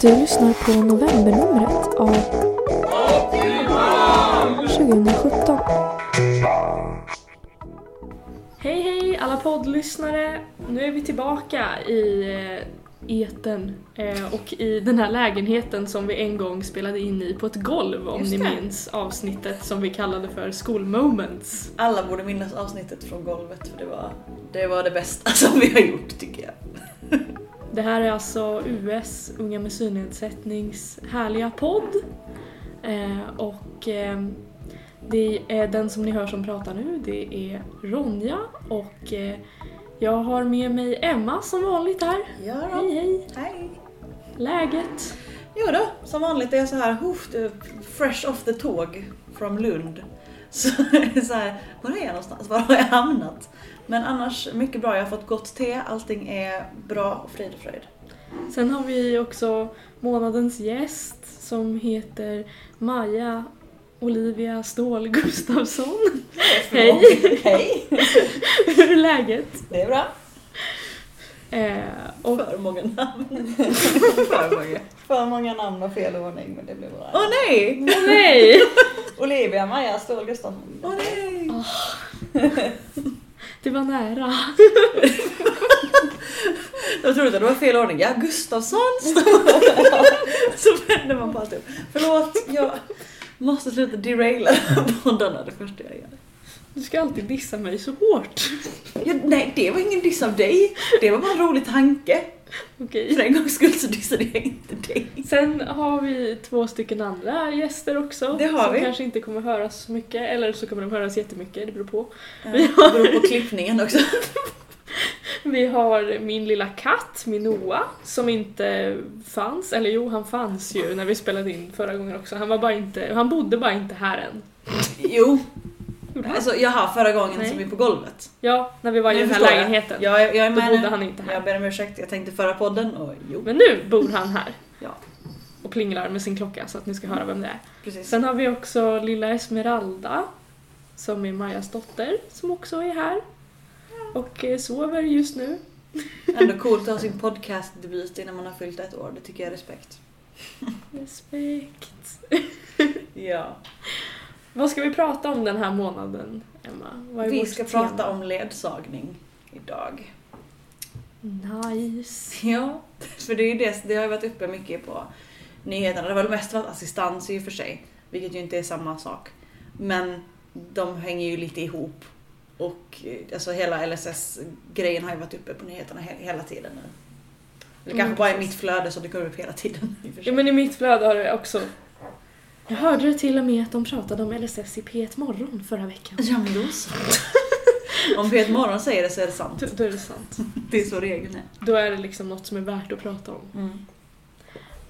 Du lyssnar på novembernumret av 2017. Hej hej alla poddlyssnare! Nu är vi tillbaka i eh, eten eh, och i den här lägenheten som vi en gång spelade in i på ett golv om Just ni det. minns avsnittet som vi kallade för School Moments. Alla borde minnas avsnittet från golvet för det var det, var det bästa som vi har gjort tycker jag. Det här är alltså US, Unga med synnedsättnings härliga podd. Eh, och eh, det är den som ni hör som pratar nu, det är Ronja och eh, jag har med mig Emma som vanligt här. Ja Hej hej! Hej! Läget? Jo då, som vanligt är jag så här fresh off the tåg från Lund. Så, så här, var är jag någonstans? Var har jag hamnat? Men annars mycket bra, jag har fått gott te, allting är bra och frid och fröjd. Sen har vi också månadens gäst som heter Maja Olivia Ståhl Gustafsson. Hej! Hej! Hur är läget? Det är bra. Eh, och För många namn. För många. För många namn och fel ordning men det blir bra. Åh nej! nej! Olivia Maja Ståhl Gustafsson. Åh nej! Det var nära. Jag trodde att det var fel ordning. Ja, Gustafsson Så vänder man på alltihop. Förlåt, jag måste sluta deraila poddarna det första jag gör. Du ska alltid dissa mig så hårt. Ja, nej, det var ingen diss av dig. Det var bara en rolig tanke. Okej. För en gångs skull så dissade jag inte dig. Sen har vi två stycken andra gäster också. Det har som vi. kanske inte kommer höras så mycket, eller så kommer de höras jättemycket, det beror på. Det beror på klippningen också. Vi har min lilla katt, Minoa, som inte fanns, eller jo han fanns ju när vi spelade in förra gången också. Han var bara inte, han bodde bara inte här än. Jo? Alltså jaha, förra gången Nej. som vi på golvet. Ja, när vi var i Nu den här jag. lägenheten. Ja, jag, jag är Då med bodde nu. han inte här. Jag ber om ursäkt, jag tänkte förra podden och jo, Men nu bor han här. Ja. Och plinglar med sin klocka så att ni ska höra vem det är. precis. Sen har vi också lilla Esmeralda, som är Majas dotter, som också är här. Och eh, sover just nu. Ändå coolt att ha sin podcastdebut innan man har fyllt ett år, det tycker jag är respekt. Respekt. Ja. Vad ska vi prata om den här månaden, Emma? Vi ska tema? prata om ledsagning idag. Nice. Ja, för det är ju det, det har ju varit uppe mycket på nyheterna. Det har väl mest varit assistans i och för sig, vilket ju inte är samma sak. Men de hänger ju lite ihop. Och eh, alltså hela LSS-grejen har ju varit uppe på nyheterna he- hela tiden nu. Eller Mm, kanske bara i mitt flöde så det kommer upp hela tiden. I. Ja men i mitt flöde har det också... Jag hörde till och med att de pratade om LSS i P1 Morgon förra veckan. Ja men då så. Om P1 Morgon säger det så är det sant. Då, är det sant. Det är så regeln är. Då är det liksom något som är värt att prata om. Mm.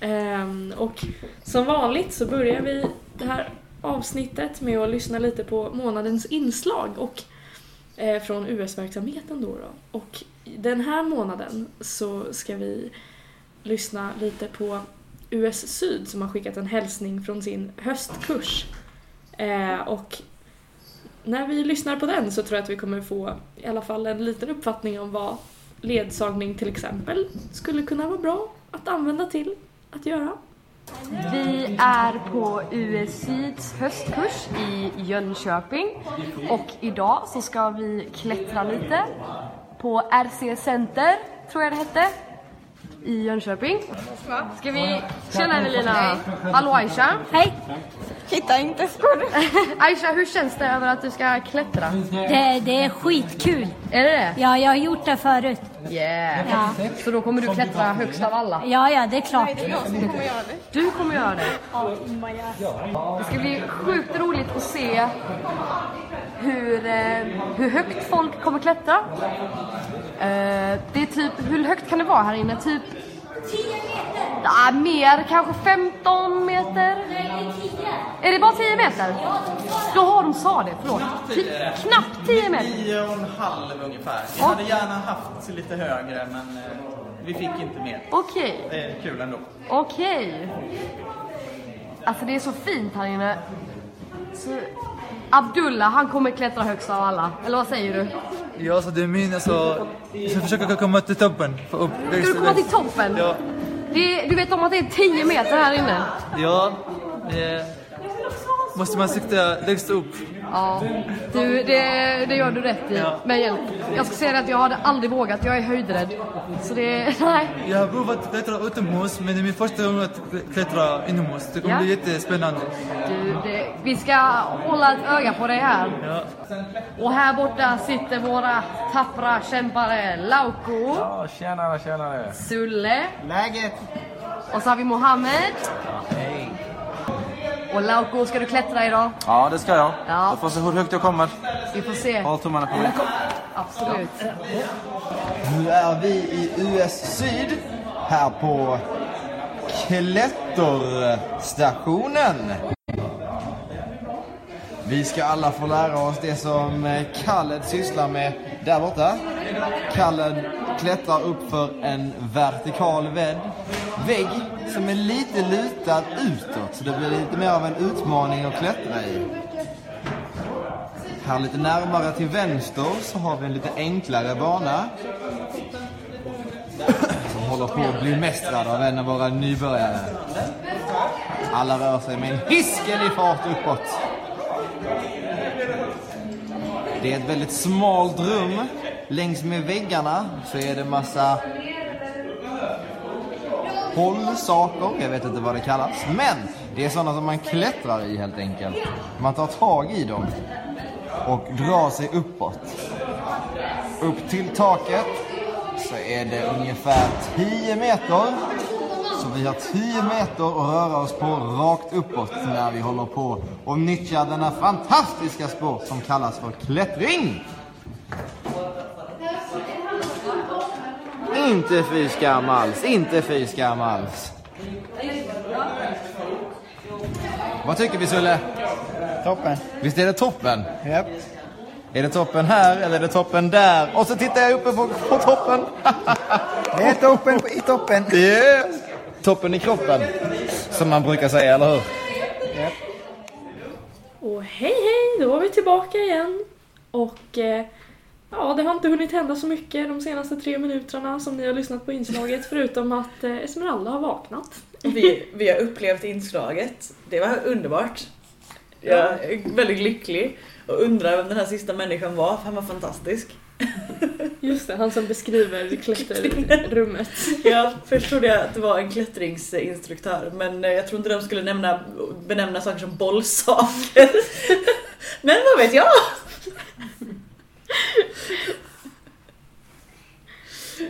Ehm, och som vanligt så börjar vi det här avsnittet med att lyssna lite på månadens inslag och eh, från US-verksamheten då, då. Och den här månaden så ska vi lyssna lite på US Syd som har skickat en hälsning från sin höstkurs. Eh, och när vi lyssnar på den så tror jag att vi kommer få i alla fall en liten uppfattning om vad ledsagning till exempel skulle kunna vara bra att använda till att göra. Vi är på US Syds höstkurs i Jönköping och idag så ska vi klättra lite på RC Center, tror jag det hette, i Jönköping. Ska vi... Tjena Evelina! Hallå Aisha! Hej! Hitta inte skor. Aisha, hur känns det över att du ska klättra? Det, det är skitkul. Är det det? Ja, jag har gjort det förut. Yeah! Ja, Så då kommer du klättra högst av alla? ja, ja det är klart. Du kommer göra det? Det ska bli sjukt roligt att se hur, eh, hur högt folk kommer klättra. Eh, det är typ, hur högt kan det vara här inne? Typ 10 meter? Ja, mer, kanske 15 meter? Är det bara 10 meter? Då har de sa det, förlåt. Ti- knappt 10 meter. Nio och en halv ungefär. Vi hade gärna haft lite högre men eh, vi fick inte mer. Okej. Det är kul ändå. Okej. Alltså det är så fint här inne. Så Abdullah, han kommer klättra högst av alla. Eller vad säger du? Ja, så det är min alltså... Jag ska försöka komma till toppen. Upp Ska du komma till toppen? Ja. Det, du vet om att det är 10 meter här inne? Ja. Eh, måste man sikta längst upp. Ja, du, det, det gör du rätt i. Ja. Med hjälp. Jag ska säga att jag hade aldrig vågat. Jag är höjdrädd. Så det, nej. Jag har provat klättra utomhus, men det är min första gång att klättra inomhus. Det kommer Ja. bli jättespännande. Du, det, vi ska hålla ett öga på dig här. Ja. Och här borta sitter våra tappra kämpare Lauko, Ja, tjenare, tjenare. Sulle Läget? och så har vi Mohammed. Och Lauko, ska du klättra idag? Ja, det ska jag. Ja. Jag får se hur högt jag kommer. Vi får se. Håll tummarna på mig. Absolut. Nu är vi i US Syd, här på klätterstationen. Vi ska alla få lära oss det som eh, Khaled sysslar med där borta. Khaled klättrar upp för en vertikal vägg, vägg som är lite lutad utåt, så det blir lite mer av en utmaning att klättra i. Här lite närmare till vänster så har vi en lite enklare bana. Som håller på att bli mästrad av en av våra nybörjare. Alla rör sig med en hiskelig fart uppåt. Det är ett väldigt smalt rum. Längs med väggarna så är det massa hållsaker, jag vet inte vad det kallas. Men det är sådana som man klättrar i helt enkelt. Man tar tag i dem och drar sig uppåt. Upp till taket så är det ungefär 10 meter. Så vi har 10 meter att röra oss på rakt uppåt när vi håller på och nyttjar denna fantastiska sport som kallas för klättring. Inte fy skam alls, inte fy skam alls. Vad tycker vi Sulle? Toppen. Visst är det toppen? Japp. Är det toppen här eller är det toppen där? Och så tittar jag uppe på, på toppen. Det är toppen i toppen. Yeah. Toppen i kroppen. Som man brukar säga, eller hur? Och hej hej, då är vi tillbaka igen. Och eh, ja, det har inte hunnit hända så mycket de senaste tre minuterna som ni har lyssnat på inslaget förutom att eh, Esmeralda har vaknat. Vi, vi har upplevt inslaget. Det var underbart. Jag är väldigt lycklig och undrar vem den här sista människan var, för han var fantastisk. Just det, han som beskriver klätterrummet. Ja, först trodde jag att det var en klättringsinstruktör men eh, jag tror inte de skulle nämna, benämna saker som bollsaker. Men vad vet jag?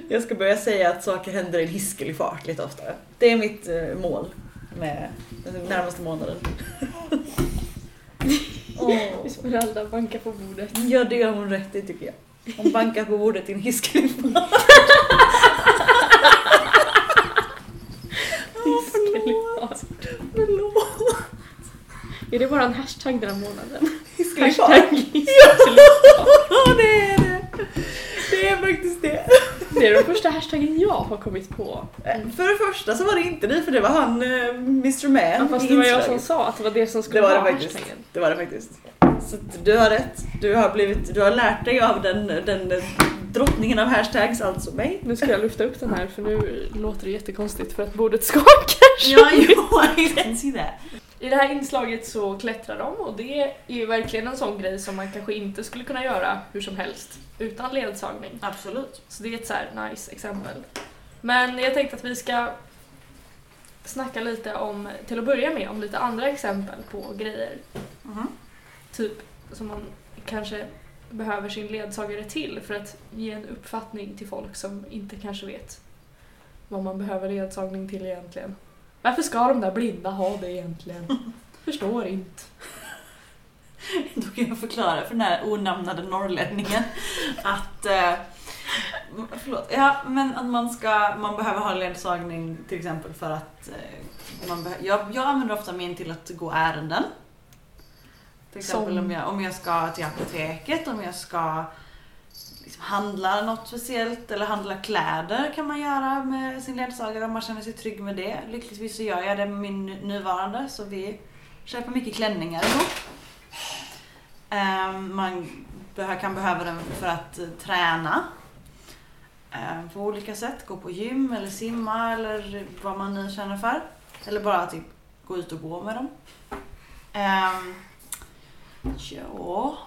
Jag ska börja säga att saker händer i en hiskelig fart lite oftare. Det är mitt eh, mål med den närmaste månaden. Åh. Esmeralda bankar på bordet. Ja, det gör hon rätt i tycker jag. Hon bankar på bordet i en hiskelig fart. Hiskelig Förlåt. Är det bara en hashtag den här månaden? Hiskelig fart. Hashtag Ja, det är det. Det är faktiskt det. Det är den första hashtaggen jag har kommit på. För det första så var det inte ni, för det var han eh, Mr Man Ja, fast det var jag som sa att det var det som Det skulle var det vara faktiskt. hashtaggen. Det var det faktiskt. Så du har rätt. Du har, blivit, du har lärt dig av den, den drottningen av hashtags, alltså mig. Nu ska jag lyfta upp den här för nu låter det jättekonstigt för att bordet skakar. så Ja, jo, I can see that. I det här inslaget så klättrar de och det är ju verkligen en sån grej som man kanske inte skulle kunna göra hur som helst utan ledsagning. Absolut. Så det är ett så här nice exempel. Men jag tänkte att vi ska snacka lite om, till att börja med, om lite andra exempel på grejer. Mhm. Typ som man kanske behöver sin ledsagare till för att ge en uppfattning till folk som inte kanske vet vad man behöver ledsagning till egentligen. Varför ska de där blinda ha det egentligen? Förstår inte. Då kan jag förklara för den här onamnade norrlänningen att eh, Förlåt. Ja, men att man ska, man behöver ha ledsagning till exempel för att eh, man jag, jag använder ofta min till att gå ärenden. Till exempel Som? om jag, om jag ska till apoteket, om jag ska liksom handla något speciellt eller handla kläder kan man göra med sin ledsagare om man känner sig trygg med det. Lyckligtvis så gör jag det med min nuvarande så vi köper mycket klänningar ihop. Ehm, man kan behöva den för att eh, träna eh, på olika sätt. Gå på gym eller simma eller vad man nu känner för. Eller bara typ gå ut och gå med dem. Ehm, ja...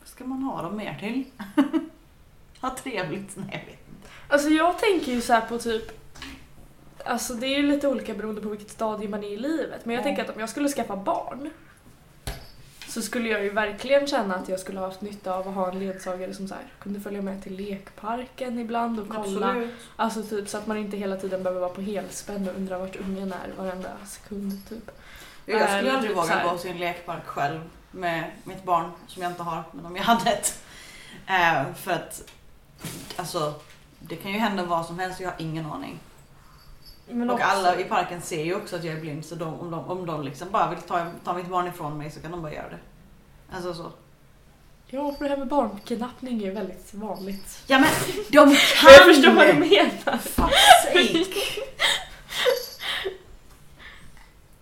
Vad ska man ha dem mer till? ha trevligt? Nej, jag vet inte. Alltså jag tänker ju så här på typ Alltså det är ju lite olika beroende på vilket stadie man är i livet. Men jag Ja. tänker att om jag skulle skaffa barn så skulle jag ju verkligen känna att jag skulle ha haft nytta av att ha en ledsagare som så här, kunde följa med till lekparken ibland och kolla. Absolut. Alltså typ så att man inte hela tiden behöver vara på helspänn och undra vart ungen är varenda sekund typ. Jag skulle aldrig typ våga gå till en lekpark själv med mitt barn som jag inte har, men om jag hade ett. Eh, för att alltså, det kan ju hända vad som helst och jag har ingen aning. Men och också- alla i parken ser ju också att jag är blind så de, om, de, om de liksom bara vill ta, ta mitt barn ifrån mig så kan de bara göra det. Alltså så. Ja, för det här med barnkidnappning är ju väldigt vanligt. Ja men de kan! Jag förstår vad du menar.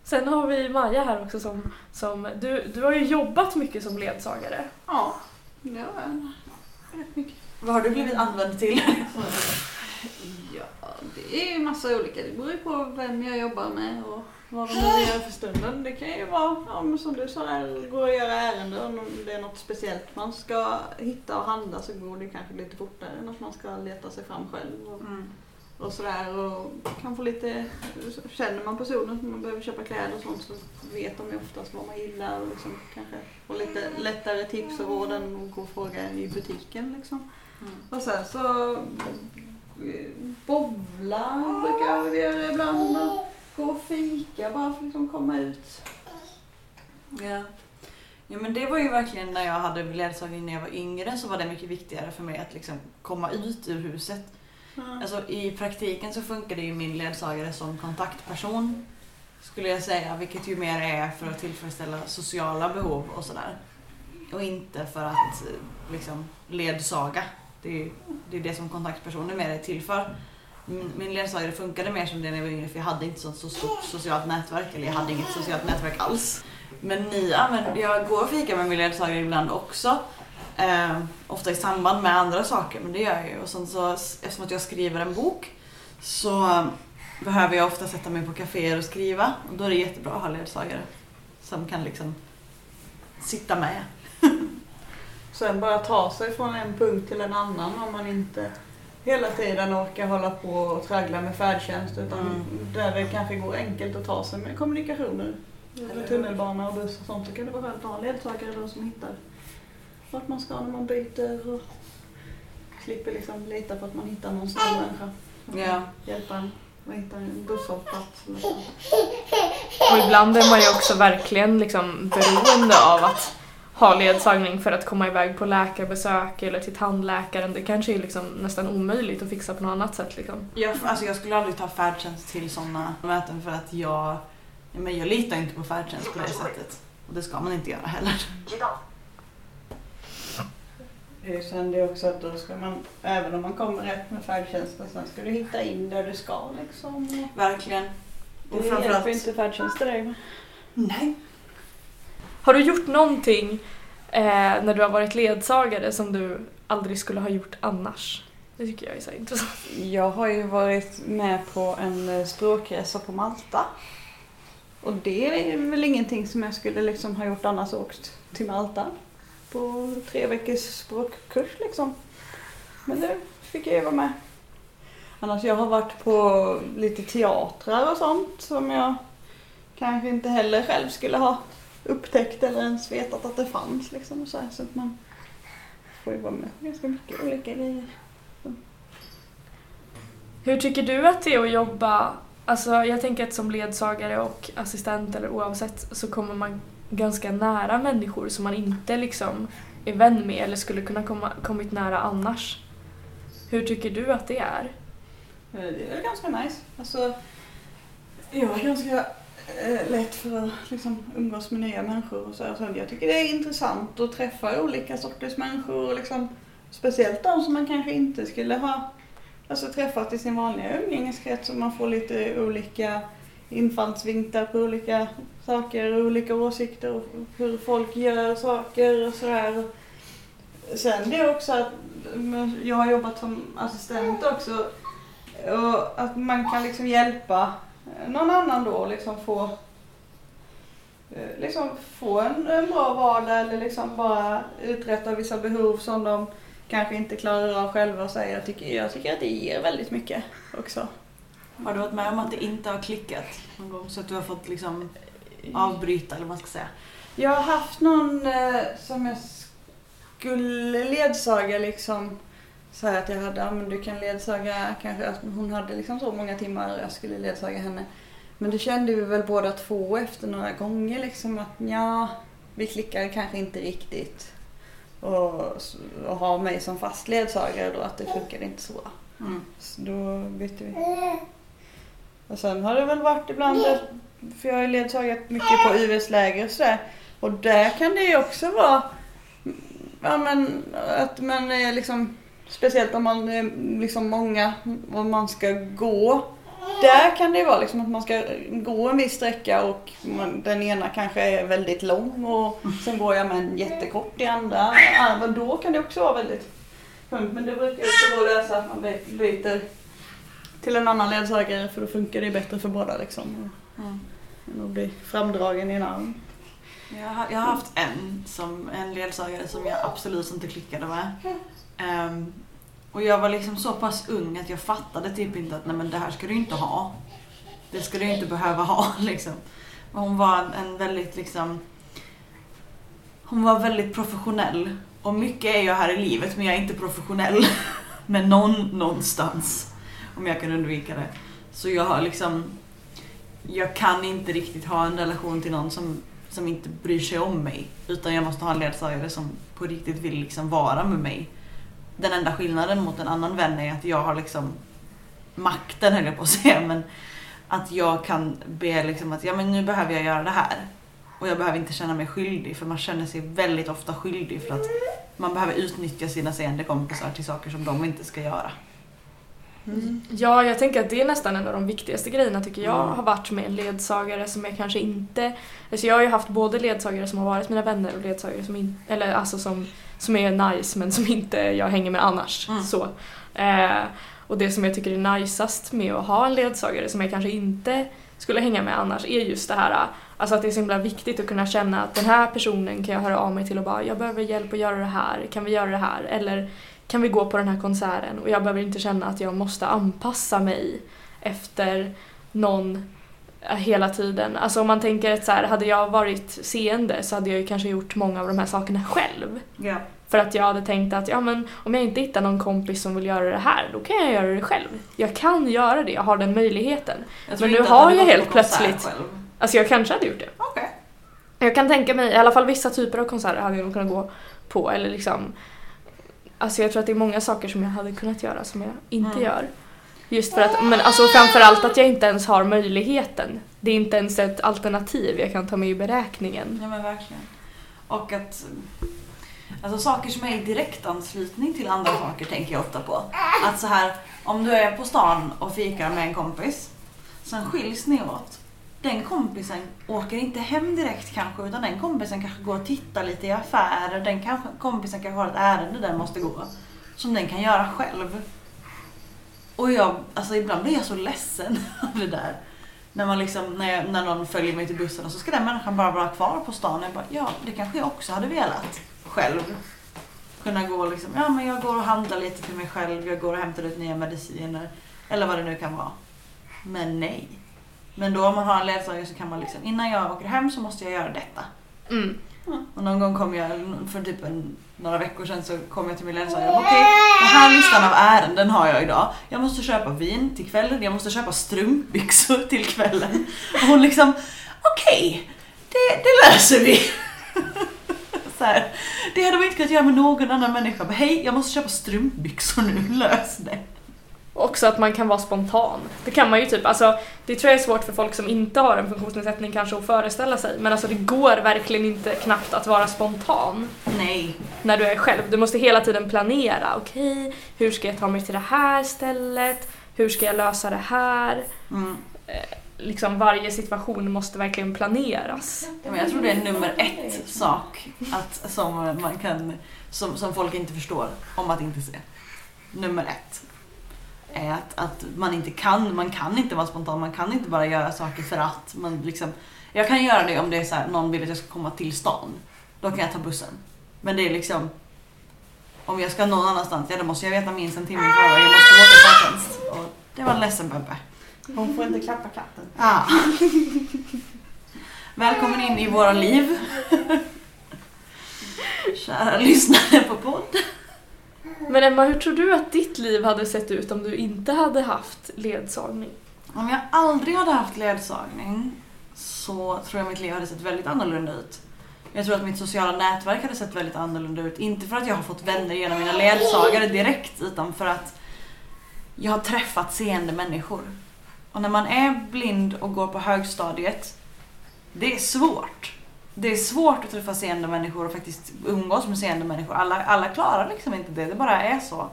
Sen har vi Maja här också som, som du, du har ju jobbat mycket som ledsagare. Ja, det var en rätt mycket. Vad har du blivit använd till? Ja, det är ju massa olika. Det beror ju på vem jag jobbar med och vad de gör för stunden. Det kan ju vara, ja, som du sa, där, gå och göra ärenden. Om det är något speciellt man ska hitta och handla så går det kanske lite fortare än att man ska leta sig fram själv. Och, Mm. Och sådär och kan få lite, känner man personen som man behöver köpa kläder och sånt så vet de ju oftast vad man gillar och liksom kanske få lite lättare tips och råd än att gå och fråga i butiken liksom. Och sen så bowla brukar vi göra ibland och gå och fika bara för att liksom komma ut. Ja. ja men det var ju verkligen när jag hade ledsagning när jag var yngre så var det mycket viktigare för mig att liksom komma ut ur huset. Alltså i praktiken så funkade ju min ledsagare som kontaktperson skulle jag säga, vilket ju mer är för att tillfredsställa sociala behov och sådär. Och inte för att liksom ledsaga. Det är ju det, är det som kontaktpersoner mer är till för. Min, min ledsagare funkade mer som det när jag var yngre för jag hade inte så, så stort socialt nätverk, eller jag hade inget socialt nätverk alls. Men ni använder, jag går och fikar med min ledsagare ibland också. Eh, ofta i samband med andra saker, men det gör jag ju. Och sen så, eftersom att jag skriver en bok så eh, behöver jag ofta sätta mig på kaféer och skriva. Och då är det jättebra att ha ledsagare som kan liksom sitta med. Sen bara ta sig från en punkt till en annan om man inte hela tiden orkar hålla på och traggla med färdtjänst utan Mm. där det kanske går enkelt att ta sig med kommunikationer. Över tunnelbana och buss och sånt så kan det vara skönt att ha ledsagare då som hittar vart man ska när man byter och slipper liksom lita på att man hittar någon snäll människa. Ja. Hjälpa en att hitta en busshållplats. Och ibland är man ju också verkligen liksom beroende av att ha ledsagning för att komma iväg på läkarbesök eller till tandläkaren. Det kanske är liksom nästan omöjligt att fixa på något annat sätt. Liksom. Jag, alltså jag skulle aldrig ta färdtjänst till sådana möten för att jag, ja, men jag litar inte på färdtjänst på det sättet. Och det ska man inte göra heller. Det är ju sen det också att då ska man, även om man kommer rätt med färdtjänsten, sen ska du hitta in där du ska liksom. Verkligen. Och Det framförallt- hjälper inte färdtjänst till dig. Nej. Har du gjort någonting eh, när du har varit ledsagare som du aldrig skulle ha gjort annars? Det tycker jag är så intressant. Jag har ju varit med på en eh, språkresa på Malta. Och det är väl ingenting som jag skulle liksom ha gjort annars åkt till Malta. På tre veckors språkkurs liksom. Men det fick jag ju vara med. Annars jag har varit på lite teatrar och sånt som jag kanske inte heller själv skulle ha upptäckt eller ens vetat att det fanns liksom. och Så, här, så att man får ju vara med på ganska mycket olika grejer. Hur tycker du att det är att jobba, alltså jag tänker att som ledsagare och assistent eller oavsett så kommer man ganska nära människor som man inte liksom är vän med eller skulle kunna komma, kommit nära annars. Hur tycker du att det är? Eh, det är väl ganska nice. Alltså, jag är ganska eh, lätt för att liksom, umgås med nya människor. Och så. Så alltså, jag tycker det är intressant att träffa olika sorters människor. Och liksom, speciellt de som man kanske inte skulle ha alltså, träffat i sin vanliga umgängeskrets. Så man får lite olika infallsvinklar på olika saker och olika åsikter och hur folk gör saker och sådär. Sen det också att jag har jobbat som assistent också och att man kan liksom hjälpa någon annan då liksom få eh, liksom få en, en bra vardag eller liksom bara uträtta vissa behov som de kanske inte klarar av själva och säger jag tycker, jag tycker att det ger väldigt mycket också. Har du varit med om att det inte har klickat någon gång? Så att du har fått liksom avbryta eller vad man ska säga? Jag har haft någon eh, som jag skulle ledsaga liksom så här att jag hade, ja men du kan ledsaga kanske, att hon hade liksom så många timmar och jag skulle ledsaga henne. Men det kände vi väl båda två efter några gånger liksom att ja, vi klickar kanske inte riktigt. Och, och ha mig som fast ledsagare då, att det funkade inte så bra. Mm. Så då bytte vi. Och sen har det väl varit ibland, att- för jag har ju ledsagat mycket på US-läger och sådär. Och där kan det ju också vara, ja men att man är liksom, speciellt om man är liksom många och man ska gå. Där kan det ju vara liksom att man ska gå en viss sträcka och man, den ena kanske är väldigt lång och sen går jag med en jättekort i andra. Då kan det också vara väldigt skönt. Men det brukar också gå att lösa att man by- byter till en annan ledsagare för då funkar det bättre för båda liksom. Mm. Än att bli framdragen i en arm. Jag har, jag har haft en, som, en ledsagare som jag absolut inte klickade med. Ehm, och jag var liksom så pass ung att jag fattade typ inte att nej men det här ska du inte ha. Det ska du inte behöva ha liksom. Och hon var en, en väldigt liksom Hon var väldigt professionell. Och mycket är jag här i livet men jag är inte professionell med någon någonstans. Om jag kan undvika det. Så jag har liksom jag kan inte riktigt ha en relation till någon som, som inte bryr sig om mig. Utan jag måste ha en ledsagare som på riktigt vill liksom vara med mig. Den enda skillnaden mot en annan vän är att jag har liksom makten höll jag på att säga. Men att jag kan be liksom att ja, men nu behöver jag göra det här. Och jag behöver inte känna mig skyldig för man känner sig väldigt ofta skyldig för att man behöver utnyttja sina seende kompisar till saker som de inte ska göra. Ja, jag tänker att det är nästan en av de viktigaste grejerna tycker jag Mm. har varit med en ledsagare som jag kanske inte... Alltså jag har ju haft både ledsagare som har varit mina vänner och ledsagare som inte... Eller alltså som, som är nice men som inte jag hänger med annars. Mm. Så. Eh, och det som jag tycker är najsast med att ha en ledsagare som jag kanske inte skulle hänga med annars är just det här Alltså att det är så himla viktigt att kunna känna att den här personen kan jag höra av mig till och bara jag behöver hjälp att göra det här, kan vi göra det här? Eller kan vi gå på den här konserten? Och jag behöver inte känna att jag måste anpassa mig efter någon eh, hela tiden. Alltså om man tänker att så här, hade jag varit seende så hade jag ju kanske gjort många av de här sakerna själv. Ja. För att jag hade tänkt att ja, men om jag inte hittar någon kompis som vill göra det här, då kan jag göra det själv. Jag kan göra det, jag har den möjligheten. Men nu har jag helt plötsligt... själv. Alltså jag kanske hade gjort det. Okej. Jag kan tänka mig, i alla fall vissa typer av konserter hade jag nog kunnat gå på. Eller liksom, alltså jag tror att det är många saker som jag hade kunnat göra som jag inte Mm. gör. Just för att, men alltså framförallt att jag inte ens har möjligheten. Det är inte ens ett alternativ jag kan ta med i beräkningen. Ja men verkligen. Och att Alltså saker som är i direkt anslutning till andra saker tänker jag ofta på. Att så här, om du är på stan och fikar med en kompis, sen skiljs ni åt. Den kompisen åker inte hem direkt kanske, utan den kompisen kanske går och tittar lite i affärer. Den kanske, kompisen kanske har ett ärende den måste gå, som den kan göra själv. Och jag, alltså ibland blir jag så ledsen av det där. När, man liksom, när, jag, när någon följer mig till bussen och så ska den människan bara vara kvar på stan. Jag bara, ja, det kanske jag också hade velat själv. Kunna gå liksom, ja men jag går och handlar lite till mig själv, jag går och hämtar ut nya mediciner. Eller vad det nu kan vara. Men nej. Men då om man har en ledsagare så kan man liksom, innan jag åker hem så måste jag göra detta. Mm. Och någon gång kom jag, för typ en, några veckor sedan så kom jag till min ledsagare och okej, den här listan av ärenden har jag idag. Jag måste köpa vin till kvällen, jag måste köpa strumpbyxor till kvällen. Och hon liksom, okej, det, det löser vi. så här, det hade man inte kunnat göra med någon annan människa. Men hej, jag måste köpa strumpbyxor nu, lös det. Också att man kan vara spontan. Det kan man ju typ, alltså det tror jag är svårt för folk som inte har en funktionsnedsättning kanske att föreställa sig. Men alltså det går verkligen inte knappt att vara spontan. Nej. När du är själv. Du måste hela tiden planera. Okej, hur ska jag ta mig till det här stället? Hur ska jag lösa det här? Mm. Eh, liksom varje situation måste verkligen planeras. Ja, men jag tror det är nummer ett sak att, som, man kan, som, som folk inte förstår om att inte se. Nummer ett är att, man inte kan, man kan inte vara spontan, man kan inte bara göra saker för att. Man liksom, jag kan göra det om det är så här, någon vill att jag ska komma till stan. Då kan jag ta bussen. Men det är liksom, om jag ska någon annanstans, ja då måste jag veta minst en timme i förväg. Jag måste åka färdtjänst. Och det var ledsen Bebbe. Hon får inte klappa katten. Ja. Välkommen in i våra liv. Kära lyssnare på podd. Men Emma, hur tror du att ditt liv hade sett ut om du inte hade haft ledsagning? Om jag aldrig hade haft ledsagning så tror jag mitt liv hade sett väldigt annorlunda ut. Jag tror att mitt sociala nätverk hade sett väldigt annorlunda ut. Inte för att jag har fått vänner genom mina ledsagare direkt utan för att jag har träffat seende människor. Och när man är blind och går på högstadiet, det är svårt. Det är svårt att träffa seende människor och faktiskt umgås med seende människor. Alla, alla klarar liksom inte det, det bara är så.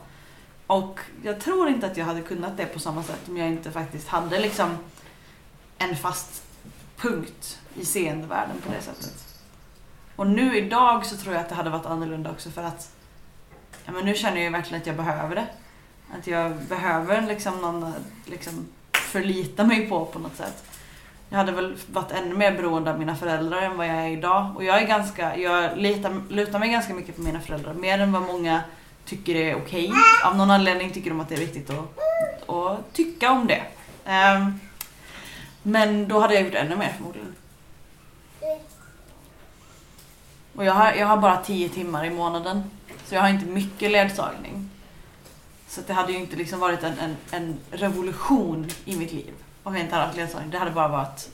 Och jag tror inte att jag hade kunnat det på samma sätt om jag inte faktiskt hade liksom en fast punkt i seendevärlden på det sättet. Och nu idag så tror jag att det hade varit annorlunda också för att ja, men nu känner jag ju verkligen att jag behöver det. Att jag behöver liksom någon att liksom förlita mig på på något sätt. Jag hade väl varit ännu mer beroende av mina föräldrar än vad jag är idag. Och jag är ganska, jag litar, lutar mig ganska mycket på mina föräldrar. Mer än vad många tycker är okej. Av någon anledning tycker de att det är viktigt att, att tycka om det. Um, men då hade jag gjort ännu mer förmodligen. Och jag har, jag har bara 10 timmar i månaden. Så jag har inte mycket ledsagning. Så det hade ju inte liksom varit en, en, en revolution i mitt liv om jag inte hade haft ledsagning. Det hade bara varit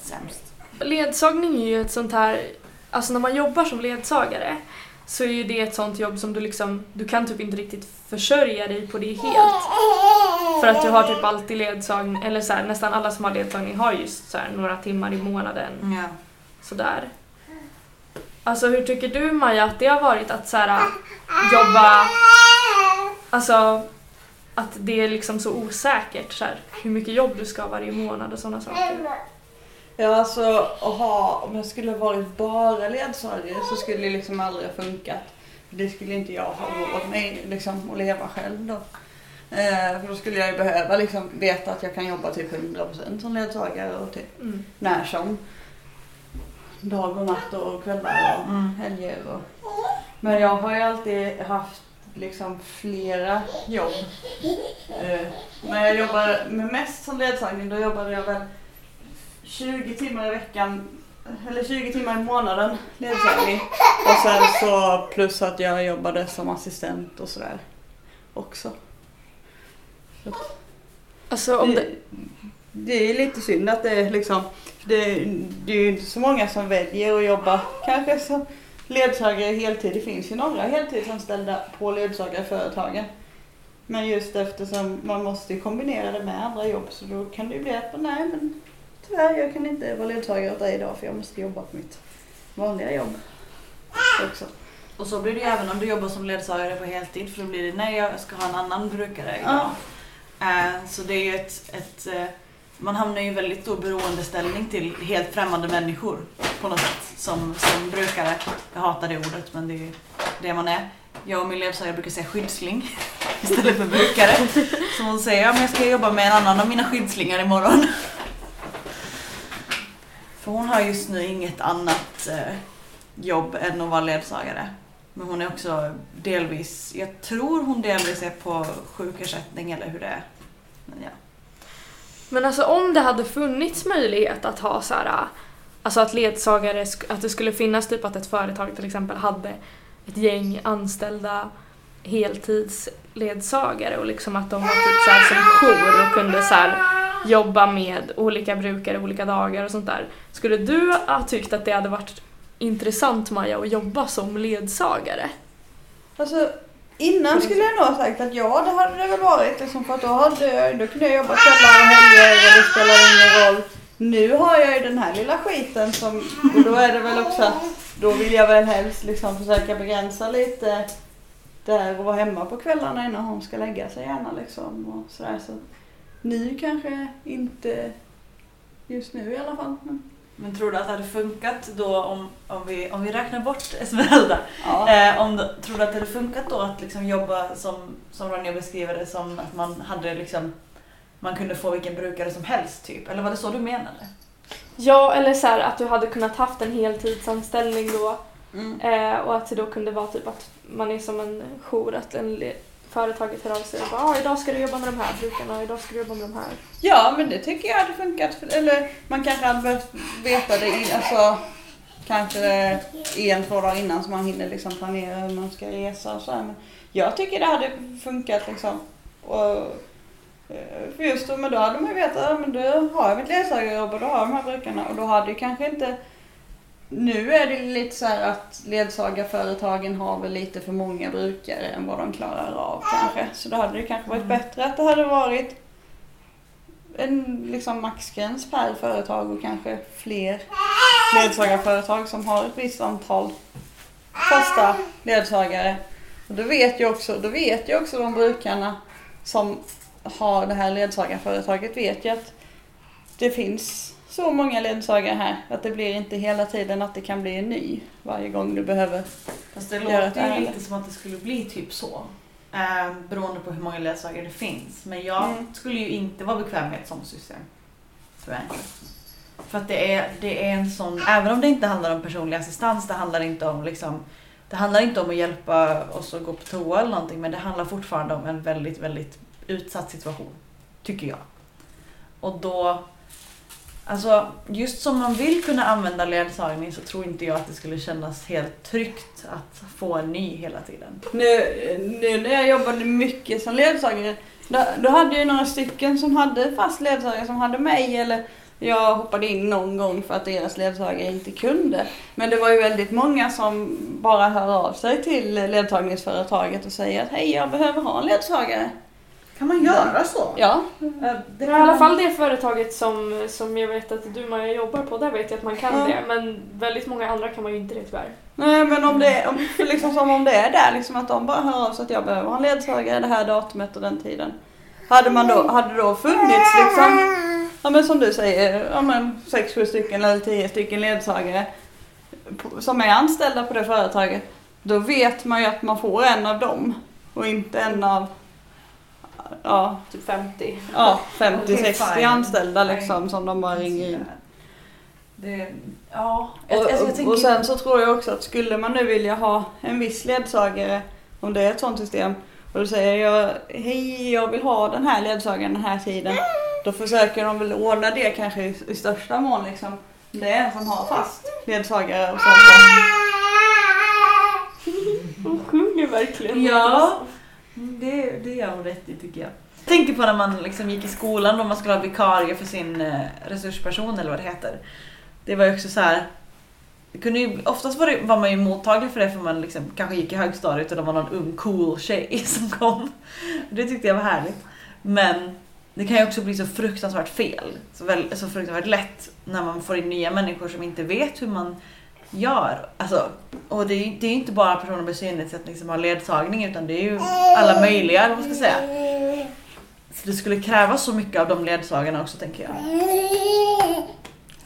sämst. Ledsagning är ju ett sånt här, alltså när man jobbar som ledsagare så är ju det ett sånt jobb som du liksom, du kan typ inte riktigt försörja dig på det helt. För att du har typ alltid ledsagning, eller så här, nästan alla som har ledsagning har just så här, några timmar i månaden. Ja. Sådär. Alltså hur tycker du Maja att det har varit att så här, jobba, alltså att det är liksom så osäkert så här, hur mycket jobb du ska ha varje månad och sådana saker. Ja, alltså att ha, om jag skulle varit bara ledsagare så skulle det liksom aldrig ha funkat. Det skulle inte jag ha råd med liksom, att leva själv då. Eh, för då skulle jag ju behöva liksom veta att jag kan jobba typ 100% som ledsagare och typ Mm. när som. Dag och natt och kvällar och Mm. helger. Och. Men jag har ju alltid haft liksom flera jobb. Eh, när jag jobbar med mest som ledsagning då jobbade jag väl 20 timmar i veckan eller 20 timmar i månaden ledsagning. Och sen så plus att jag jobbade som assistent och sådär också. Så Alltså om det, det är lite synd att det är liksom, det, det är ju inte så många som väljer att jobba kanske som ledsagare heltid. Det finns ju några heltidsanställda på ledsagarföretagen. Men just eftersom man måste kombinera det med andra jobb så då kan det ju bli att nej men tyvärr jag kan inte vara ledsagare åt dig idag för jag måste jobba på mitt vanliga jobb också. Och så blir det ju även om du jobbar som ledsagare på heltid för då blir det nej jag ska ha en annan brukare idag. Eh, Så det är ju ett, ett eh, man hamnar ju i väldigt stor beroendeställning till helt främmande människor på något sätt som, som brukare. Jag hatar det ordet men det är ju det man är. Jag och min ledsagare brukar säga skyddsling istället för brukare. Så hon säger ja, men jag ska jobba med en annan av mina skyddslingar imorgon. För hon har just nu inget annat eh, jobb än att vara ledsagare. Men hon är också delvis, jag tror hon delvis är på sjukersättning eller hur det är. Men ja men alltså om det hade funnits möjlighet att ha så här, alltså att ledsagare, att det skulle finnas typ att ett företag till exempel hade ett gäng anställda heltidsledsagare och liksom att de var typ så här som jour och kunde så här jobba med olika brukare olika dagar och sånt där. Skulle du ha tyckt att det hade varit intressant Maja att jobba som ledsagare? Alltså innan skulle jag nog ha sagt att ja det hade det väl varit liksom för att då, hade, då kunde jag jobba kvällar och helger och det spelade ingen roll. Nu har jag ju den här lilla skiten som, och då är det väl också att då vill jag väl helst liksom försöka begränsa lite där och vara hemma på kvällarna innan hon ska lägga sig gärna liksom och sådär så nu kanske inte just nu i alla fall. Men, Men tror du att det hade funkat då om, om, vi, om vi räknar bort Esmeralda? ja. Eh, om, tror du att det hade funkat då att liksom jobba som, som Ronja beskriver det som att man hade liksom man kunde få vilken brukare som helst typ? Eller var det så du menade? Ja, eller så här att du hade kunnat haft en heltidsanställning då Mm. eh, och att det då kunde vara typ att man är som en jour, att en företaget hör av sig och bara ah, idag ska du jobba med de här brukarna och idag ska du jobba med de här. Ja, men det tycker jag hade funkat. För, eller man kanske hade behövt veta det in, alltså, kanske en, två dagar innan så man hinner liksom planera hur man ska resa och så här. Men jag tycker det hade funkat liksom. Och, eh, för just då, men då hade man ju vetat att men då har jag mitt ledsagarjobb och då har jag de här brukarna och då hade ju kanske inte nu är det lite så här att ledsagarföretagen har väl lite för många brukare än vad de klarar av kanske. Så då hade det kanske varit bättre att det hade varit en liksom maxgräns per företag och kanske fler ledsagarföretag som har ett visst antal fasta ledsagare. Och då vet ju också, då vet ju också de brukarna som har det här ledsagarföretaget vet ju att det finns så många ledsagare här att det blir inte hela tiden att det kan bli en ny varje gång du behöver Fast det låter ju lite som att det skulle bli typ så. Eh, beroende på hur många ledsagare det finns. Men jag Mm. skulle ju inte vara bekväm med ett sånt system. Tror jag inte. För att det är, det är en sån, även om det inte handlar om personlig assistans, det handlar inte om liksom det handlar inte om att hjälpa oss att gå på toa eller någonting men det handlar fortfarande om en väldigt, väldigt utsatt situation. Tycker jag. Och då Alltså just som man vill kunna använda ledsagning så tror inte jag att det skulle kännas helt tryggt att få en ny hela tiden. Nu, nu när jag jobbade mycket som ledsagare, då, då hade jag några stycken som hade fast ledsagare som hade mig eller jag hoppade in någon gång för att deras ledsagare inte kunde. Men det var ju väldigt många som bara hör av sig till ledsagningsföretaget och säger att hej jag behöver ha en ledsagare. Kan man göra så? Ja. I alla fall det företaget som, som jag vet att du Maja jobbar på, där vet jag att man kan Ja. det. Men väldigt många andra kan man ju inte det tyvärr. Nej men om det, om, för liksom som om det är där liksom att de bara hör av sig att jag behöver ha en ledsagare det här datumet och den tiden. Hade man då, hade det då funnits liksom, ja men som du säger, ja men sex, sju stycken eller tio stycken ledsagare som är anställda på det företaget. Då vet man ju att man får en av dem och inte en av ja, Typ 50. ja 50-60 Okej, fine. anställda liksom som de bara ringer in. Det, ja, Och, alltså, och, tänker, och sen så tror jag också att skulle man nu vilja ha en viss ledsagare, om det är ett sånt system, och då säger jag hej jag vill ha den här ledsagaren den här tiden. Då försöker de väl ordna det kanske i, i största mån liksom. Det är en som har fast ledsagare och sen så. Hon sjunger verkligen. Ja, Mm, det, det gör hon rätt i tycker jag. Jag tänker på när man liksom gick i skolan och man skulle ha vikarie för sin eh, resursperson eller vad det heter. Det var ju också så här. Det kunde ju, oftast var, det, var man ju mottaglig för det för man liksom kanske gick i högstadiet och det var någon ung cool tjej som kom. Det tyckte jag var härligt. Men det kan ju också bli så fruktansvärt fel. Så, väl, så fruktansvärt lätt när man får in nya människor som inte vet hur man gör. Alltså, och det är det är inte bara personer med synnedsättning som har ledsagning utan det är ju alla möjliga, vad ska jag säga. Så det skulle krävas så mycket av de ledsagarna också tänker jag.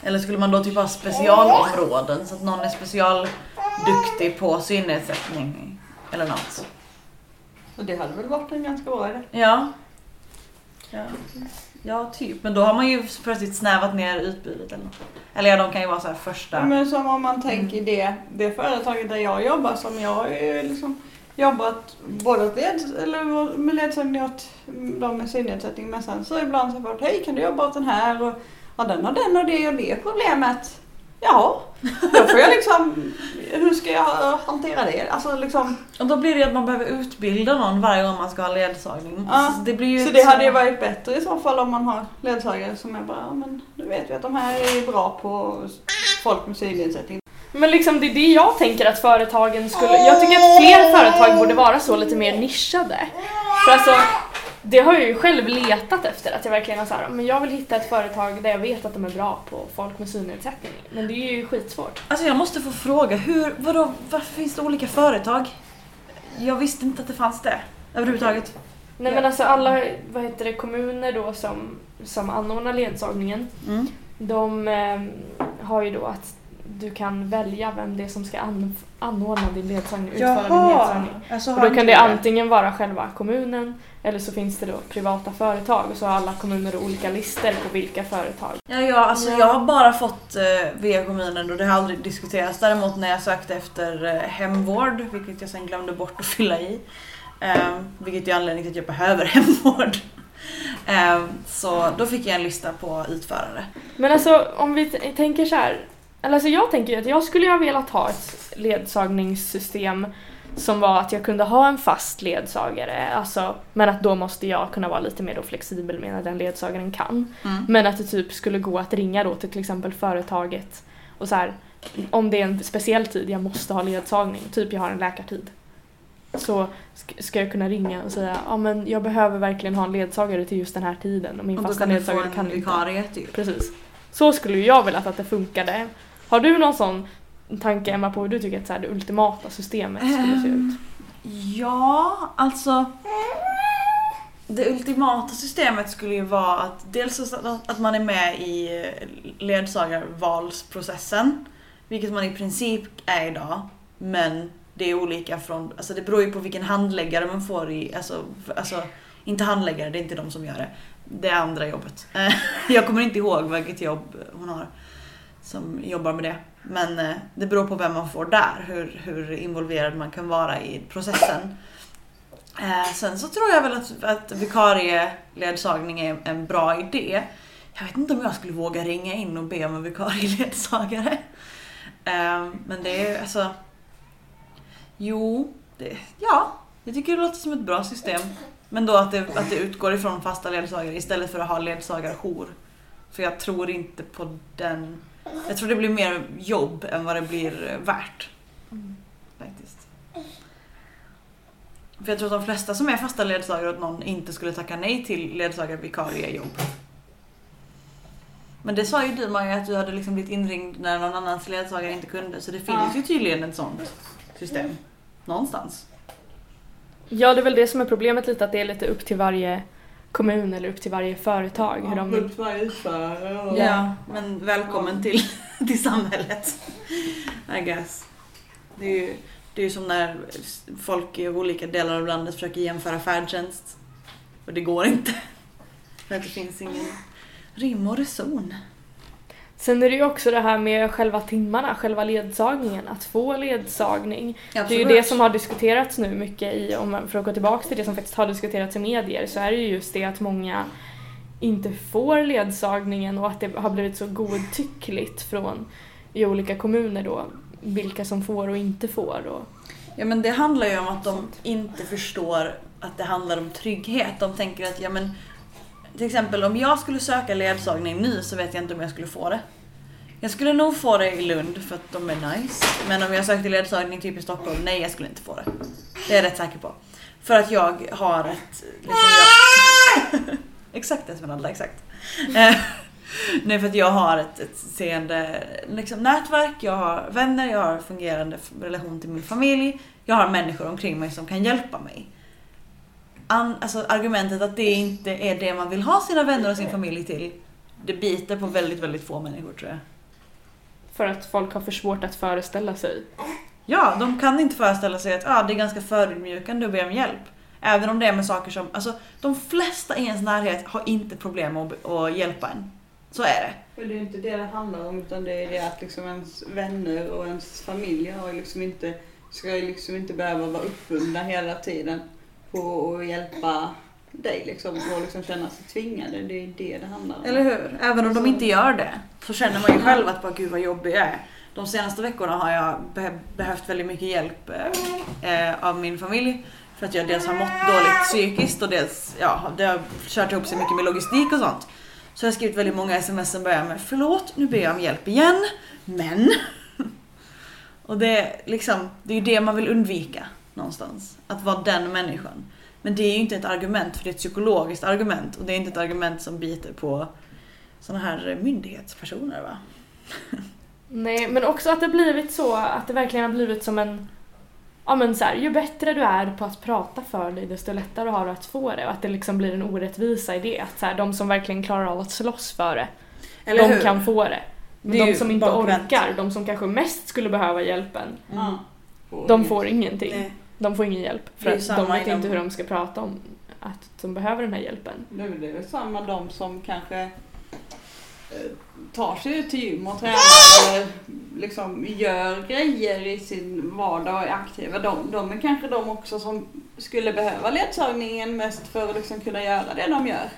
Eller skulle man då typ ha specialområden så att någon är specialduktig på synnedsättning eller något. Så det hade väl varit en ganska bra idé. Ja. Ja, ja typ. Men då har man ju plötsligt snävat ner utbudet eller något. Eller ja, de kan ju vara så här första... Men som om man tänker det, det företaget där jag jobbar som jag har ju liksom jobbat både åt led, eller med ledsagning åt de med synnedsättning men sen så ibland så har jag hej kan du jobba åt den här och ja, den har den och det och det problemet. Ja, då får jag liksom, hur ska jag hantera det? Alltså liksom, Och då blir det att man behöver utbilda någon varje gång man ska ha ledsagning. Ja, Så det blir ju så det hade ju varit bättre i så fall om man har ledsagare som är bara, men du vet vi att de här är bra på folk med synnedsättning. Men liksom det är det jag tänker att företagen skulle... Jag tycker att fler företag borde vara så lite mer nischade. För alltså, det har jag ju själv letat efter. Att jag verkligen har så här, men jag vill hitta ett företag där jag vet att de är bra på folk med synnedsättning. Men det är ju skitsvårt. Alltså jag måste få fråga, hur, vadå, varför finns det olika företag? Jag visste inte att det fanns det överhuvudtaget. Nej men alltså alla vad heter det, kommuner då som, som anordnar ledsagningen. Mm. de eh, har ju då att du kan välja vem det är som ska an- anordna din ledsagning, utföra din Jaha, ledsagning. alltså och då kan det antingen vara själva kommunen eller så finns det då privata företag och så har alla kommuner olika listor på vilka företag. Ja, ja, alltså Ja. jag har bara fått eh, via kommunen och det har aldrig diskuterats. Däremot när jag sökte efter eh, hemvård, vilket jag sen glömde bort att fylla i. Eh, vilket är anledningen till att jag behöver hemvård. Eh, så då fick jag en lista på utförare. Men alltså om vi tänker så här. Eller alltså jag tänker ju att jag skulle ju ha velat ha ett ledsagningssystem som var att jag kunde ha en fast ledsagare, alltså, men att då måste jag kunna vara lite mer då flexibel med när den ledsagaren kan. Mm. Men att det typ skulle gå att ringa då till till exempel företaget och så här, om det är en speciell tid jag måste ha ledsagning, typ jag har en läkartid. Så sk- ska jag kunna ringa och säga ja men jag behöver verkligen ha en ledsagare till just den här tiden och min Och då fasta kan du få ledsagare en kan inte. vikarie typ. Precis. Så skulle jag vilja att det funkade. Har du någon sån tanke Emma på hur du tycker att så här, det ultimata systemet skulle se ut? Ehm, Ja, alltså. Det ultimata systemet skulle ju vara att dels att man är med i ledsagarvalsprocessen. Vilket man i princip är idag. Men det är olika från, alltså det beror ju på vilken handläggare man får i, alltså, alltså inte handläggare, det är inte de som gör det. Det är andra jobbet. Jag kommer inte ihåg vilket jobb hon har som jobbar med det. Men eh, det beror på vem man får där, hur, hur involverad man kan vara i processen. Eh, sen så tror jag väl att, att vikarieledsagning är en bra idé. Jag vet inte om jag skulle våga ringa in och be om en vikarieledsagare. Eh, men det är alltså... Jo, det, ja. Jag tycker det låter som ett bra system. Men då att det, att det utgår ifrån fasta ledsagare istället för att ha ledsagarjour. För jag tror inte på den... Jag tror det blir mer jobb än vad det blir värt. Faktiskt. För jag tror att de flesta som är fasta ledsagare åt någon inte skulle tacka nej till ledsagarvikariejobb. Men det sa ju du Maja att du hade liksom blivit inringd när någon annans ledsagare inte kunde. Så det finns Ja. ju tydligen ett sånt system. Någonstans. Ja, det är väl det som är problemet lite, att det är lite upp till varje kommun eller upp till varje företag hur de vill. Ja, men välkommen till, till samhället. I guess. Det är ju det är som när folk i olika delar av landet försöker jämföra färdtjänst. Och det går inte. För att det finns ingen rim och reson. Sen är det ju också det här med själva timmarna, själva ledsagningen, att få ledsagning. Det är ju Absolut. det som har diskuterats nu mycket i, om man, för att gå tillbaka till det som faktiskt har diskuterats i medier, så är det ju just det att många inte får ledsagningen och att det har blivit så godtyckligt från i olika kommuner då, vilka som får och inte får. Och, Ja men det handlar ju om att de inte förstår att det handlar om trygghet. De tänker att, ja men till exempel om jag skulle söka ledsagning nu så vet jag inte om jag skulle få det. Jag skulle nog få det i Lund för att de är nice. Men om jag sökte ledsagning typ i Stockholm, nej jag skulle inte få det. Det är jag rätt säker på. För att jag har ett... Liksom jag... exakt Esmeralda, exakt. Eh, nej för att jag har ett, ett seende liksom, nätverk, jag har vänner, jag har fungerande relation till min familj. Jag har människor omkring mig som kan hjälpa mig. An, alltså argumentet att det inte är det man vill ha sina vänner och sin familj till. Det biter på väldigt, väldigt få människor tror jag. för att folk har för svårt att föreställa sig. Ja, de kan inte föreställa sig att ah, det är ganska förödmjukande att be om hjälp. Även om det är med saker som, alltså de flesta i ens närhet har inte problem att, att hjälpa en. Så är det. Men det är inte det det handlar om utan det är det att liksom ens vänner och ens familj har liksom inte, ska liksom inte behöva vara uppbundna hela tiden på att hjälpa dig liksom och liksom känna sig tvingade. Det är det det handlar om. Eller hur? Även om de inte gör det så känner man ju själv att bara gud vad jobbig jag är. De senaste veckorna har jag be- behövt väldigt mycket hjälp eh, eh, av min familj. För att jag dels har mått dåligt psykiskt och dels ja, det har kört ihop sig mycket med logistik och sånt. Så jag har skrivit väldigt många sms som börjar med förlåt, nu ber jag om hjälp igen, men. Och det är liksom, det är ju det man vill undvika någonstans. Att vara den människan. Men det är ju inte ett argument för det är ett psykologiskt argument och det är inte ett argument som biter på såna här myndighetspersoner va? Nej, men också att det blivit så att det verkligen har blivit som en Ja men så här, ju bättre du är på att prata för dig desto lättare har du att få det och att det liksom blir en orättvisa i det. Att så här, de som verkligen klarar av att slåss för det Eller de hur? kan få det. Det Men är de som inte bakvänt. orkar, de som kanske mest skulle behöva hjälpen, Mm. de får ingenting. Nej. De får ingen hjälp. För att de vet inom- inte hur de ska prata om att de behöver den här hjälpen. Det är väl- det är väl samma de som kanske eh, tar sig ut till gym och tränar eller liksom gör grejer i sin vardag och är aktiva. De, de är kanske de också som skulle behöva ledsagningen mest för att liksom kunna göra det de gör.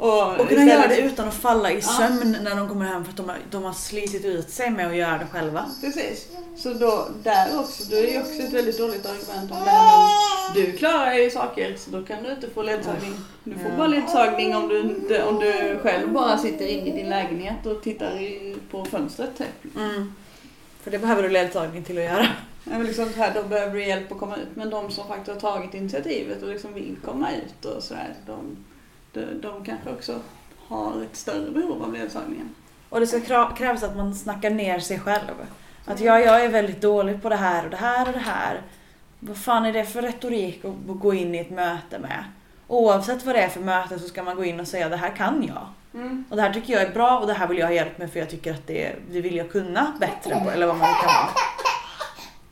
Och, Och kunna göra det utan att falla i Ja. sömn när de kommer hem för att de har, de har slitit ut sig med att göra det själva. Precis. Så då, där också, det är ju också ett väldigt dåligt argument om det här men du klarar ju saker så då kan du inte få ledsagning. Du får Ja. bara ledsagning om du, inte- om du själv bara sitter inne i din lägenhet och tittar i, på fönstret typ. Mm. För det behöver du ledsagning till att göra. Ja, liksom här, då behöver du hjälp att komma ut. Men de som faktiskt har tagit initiativet och liksom vill komma ut och sådär, de, de, kanske också har ett större behov av ledsagningen. Och det ska krävas att man snackar ner sig själv. Att ja, jag är väldigt dålig på det här och det här och det här. Vad fan är det för retorik att att gå in i ett möte med? Oavsett vad det är för möte så ska man gå in och säga det här kan jag. Mm. Och det här tycker jag är bra och det här vill jag ha hjälp med för jag tycker att det, det vill jag kunna bättre på eller vad man kan vara.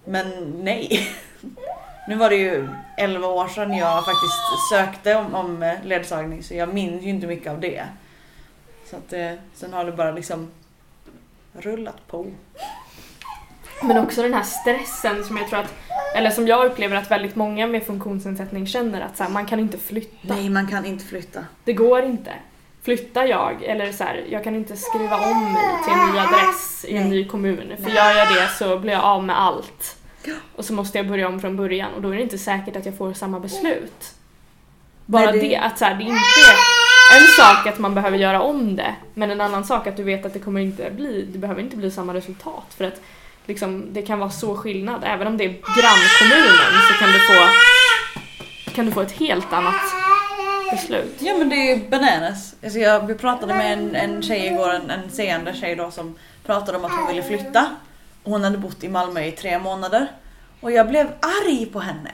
Men nej. Nu var det ju 11 år sedan jag faktiskt sökte om, om eh, ledsagning så jag minns ju inte mycket av det. Så att eh, sen har det bara liksom rullat på. Men också den här stressen som jag tror att, eller som jag upplever att väldigt många med funktionsnedsättning känner att så här, man kan inte flytta. Nej, man kan inte flytta. Det går inte. Flyttar jag, eller så här, jag kan inte skriva om mig till en ny adress i en Nej. ny kommun. För Nej. gör jag det så blir jag av med allt. Och så måste jag börja om från början och då är det inte säkert att jag får samma beslut. Bara det, det- att så här, det är inte en sak att man behöver göra om det, men en annan sak att du vet att det kommer inte bli, det behöver inte bli samma resultat. För att liksom, det kan vara så skillnad. Även om det är grannkommunen så kan du få, kan du få ett helt annat beslut. Ja men det är ju bananas. Alltså jag, vi pratade med en, en tjej igår, en, en seende tjej då som pratade om att hon ville flytta. Hon hade bott i Malmö i tre månader. Och jag blev arg på henne.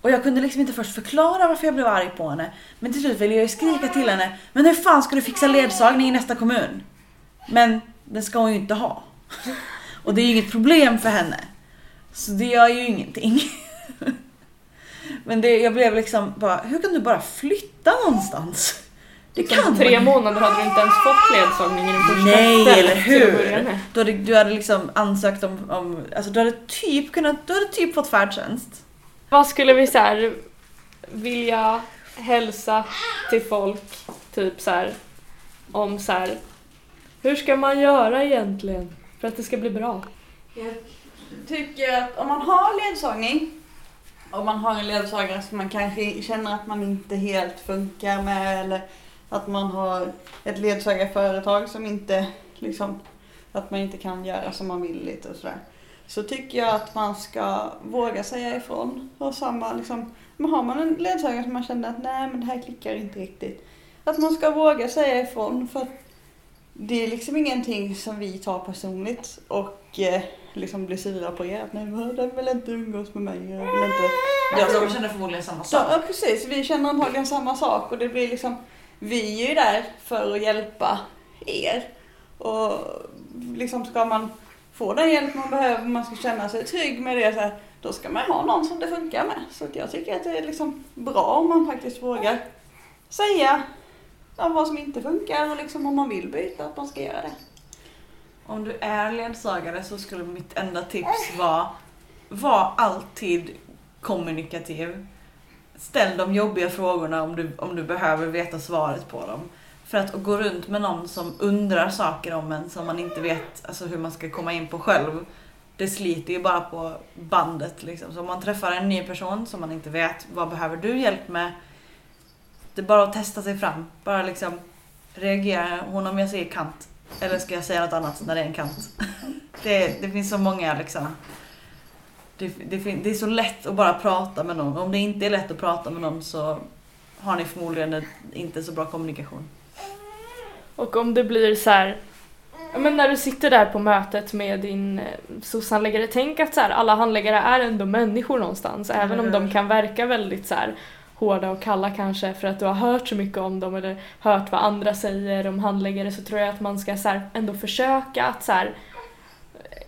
Och jag kunde liksom inte först förklara varför jag blev arg på henne. Men till slut ville jag ju skrika till henne. Men hur fan ska du fixa ledsagning i nästa kommun? Men det ska hon ju inte ha. Och det är ju inget problem för henne. Så det gör ju ingenting. Men det, jag blev liksom bara, hur kan du bara flytta någonstans? Det kan tre man. månader hade du inte ens fått ledsagning i den första Nej, eller hur? Du hade, du hade liksom ansökt om, om alltså du hade typ kunnat, du hade typ fått färdtjänst. Vad skulle vi så här vilja hälsa till folk typ så här om så här hur ska man göra egentligen för att det ska bli bra? Jag tycker att om man har ledsagning och man har en ledsagare som man kanske känner att man inte helt funkar med eller att man har ett ledsagarföretag som inte liksom att man inte kan göra som man vill lite och sådär. Så tycker jag att man ska våga säga ifrån. Och samma liksom, men har man en ledsagare som man känner att nej men det här klickar inte riktigt. Att man ska våga säga ifrån för att det är liksom ingenting som vi tar personligt och eh, liksom blir sura på er. Att nej, den vill inte umgås med mig. Jag vill inte... Jag de känner förmodligen samma sak. Ja, precis. Vi känner antagligen samma sak och det blir liksom, vi är ju där för att hjälpa er. Och liksom ska man få den hjälp man behöver, man ska känna sig trygg med det, så här, då ska man ha någon som det funkar med. Så att jag tycker att det är liksom bra om man faktiskt vågar säga vad som inte funkar och liksom om man vill byta, att man ska göra det. Om du är ledsagare så skulle mitt enda tips vara var alltid kommunikativ. Ställ de jobbiga frågorna om du, om du behöver veta svaret på dem. För att gå runt med någon som undrar saker om en som man inte vet alltså, hur man ska komma in på själv. Det sliter ju bara på bandet liksom. Så om man träffar en ny person som man inte vet vad behöver du hjälp med. Det är bara att testa sig fram. Bara liksom reagerar hon om jag säger kant? Eller ska jag säga något annat när det är en kant? Det, det finns så många liksom. Det, det, det är så lätt att bara prata med någon. Om det inte är lätt att prata med någon så har ni förmodligen inte så bra kommunikation. Och om det blir så här men när du sitter där på mötet med din eh, SOS-handläggare, tänk att så här, alla handläggare är ändå människor någonstans. Även om de kan verka väldigt så här hårda och kalla kanske för att du har hört så mycket om dem eller hört vad andra säger om handläggare så tror jag att man ska så här, ändå försöka att så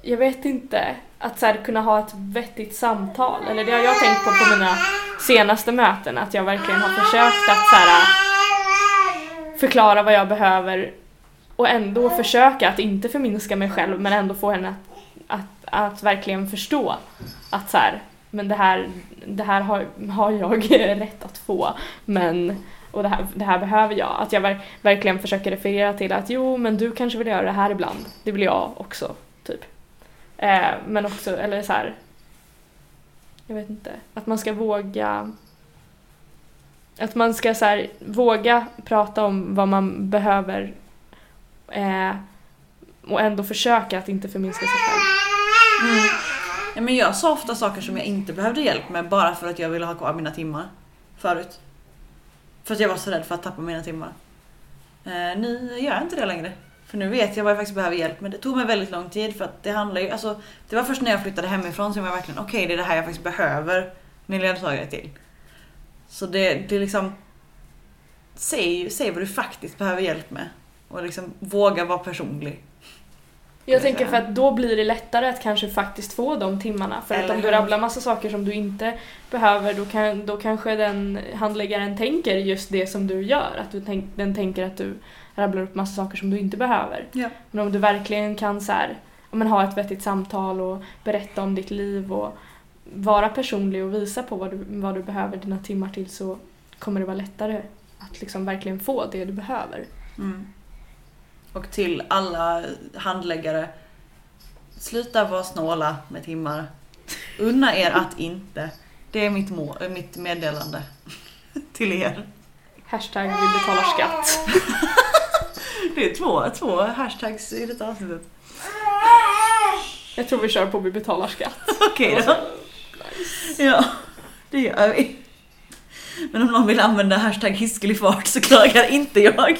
jag vet inte, att så här, kunna ha ett vettigt samtal. Eller det har jag tänkt på på mina senaste möten, att jag verkligen har försökt att så här, äh, förklara vad jag behöver och ändå försöka att inte förminska mig själv men ändå få henne att, att, att verkligen förstå att så här, men det här, det här har, har jag rätt att få men och det här, det här behöver jag. Att jag ver, verkligen försöker referera till att jo men du kanske vill göra det här ibland. Det vill jag också. Eh, men också, eller så här. Jag vet inte. Att man ska våga att man ska så här, våga prata om vad man behöver eh, och ändå försöka att inte förminska sig själv. Mm. Ja, men jag sa ofta saker som jag inte behövde hjälp med bara för att jag ville ha kvar mina timmar. Förut. För att jag var så rädd för att tappa mina timmar. Eh, nu gör jag inte det längre. För nu vet jag vad jag faktiskt behöver hjälp med. Det tog mig väldigt lång tid för att det handlar ju, alltså Det var först när jag flyttade hemifrån som jag verkligen, okej okay, det är det här jag faktiskt behöver min ledsagare till. Så det, det är liksom säg, säg vad du faktiskt behöver hjälp med. Och liksom våga vara personlig. Jag tänker för att då blir det lättare att kanske faktiskt få de timmarna. För att om du rabblar massa saker som du inte behöver då, kan, då kanske den handläggaren tänker just det som du gör. Att du tänk, den tänker att du rabblar upp massa saker som du inte behöver. Ja. Men om du verkligen kan så här, men, ha ett vettigt samtal och berätta om ditt liv och vara personlig och visa på vad du, vad du behöver dina timmar till så kommer det vara lättare att liksom verkligen få det du behöver. Mm. Och till alla handläggare, sluta vara snåla med timmar. Unna er att inte. Det är mitt, må mitt meddelande till er. Hashtag vi betalar skatt. det är två, två hashtags i detta avsnittet. Jag tror vi kör på vi betalar skatt. Okej då. Ja, det gör vi. Men om någon vill använda hashtag hiskelig fart så klagar inte jag.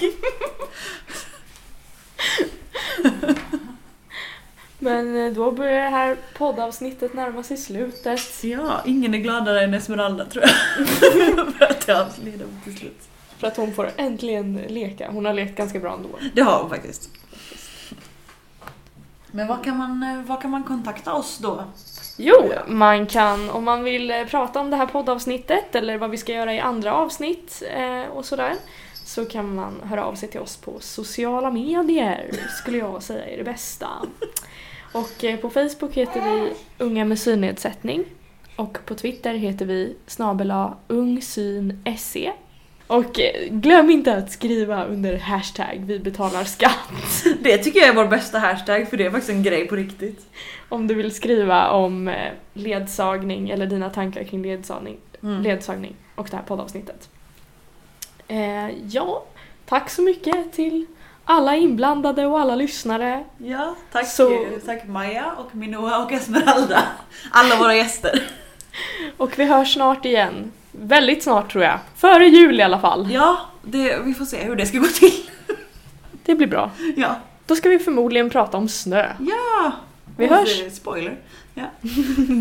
Men eh, då börjar det här poddavsnittet närma sig slutet. Ja, ingen är gladare än Esmeralda tror jag. För att jag avslöjade till slut. För att hon får äntligen leka. Hon har lekt ganska bra ändå. Det har hon faktiskt. Men vad kan man, vad kan man kontakta oss då? Jo, man kan om man vill eh, prata om det här poddavsnittet eller vad vi ska göra i andra avsnitt eh, och sådär så kan man höra av sig till oss på sociala medier skulle jag säga är det bästa. Och eh, på Facebook heter vi Unga med synnedsättning och på Twitter heter vi snabela ungsyn.se och glöm inte att skriva under hashtag vi betalar skatt. Det tycker jag är vår bästa hashtag för det är faktiskt en grej på riktigt. Om du vill skriva om eh, ledsagning eller dina tankar kring ledsagning, mm. ledsagning och det här poddavsnittet. Eh, ja, tack så mycket till alla inblandade och alla lyssnare. Ja, tack, så... tack Maja och Minoa och Esmeralda. Alla våra gäster. och vi hörs snart igen. Väldigt snart tror jag. Före jul i alla fall. Ja, det, vi får se hur det ska gå till. det blir bra. Ja. Då ska vi förmodligen prata om snö. Ja! Vi hörs. Spoiler. Ja.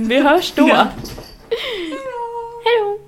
vi hörs då. Ja. Hejdå!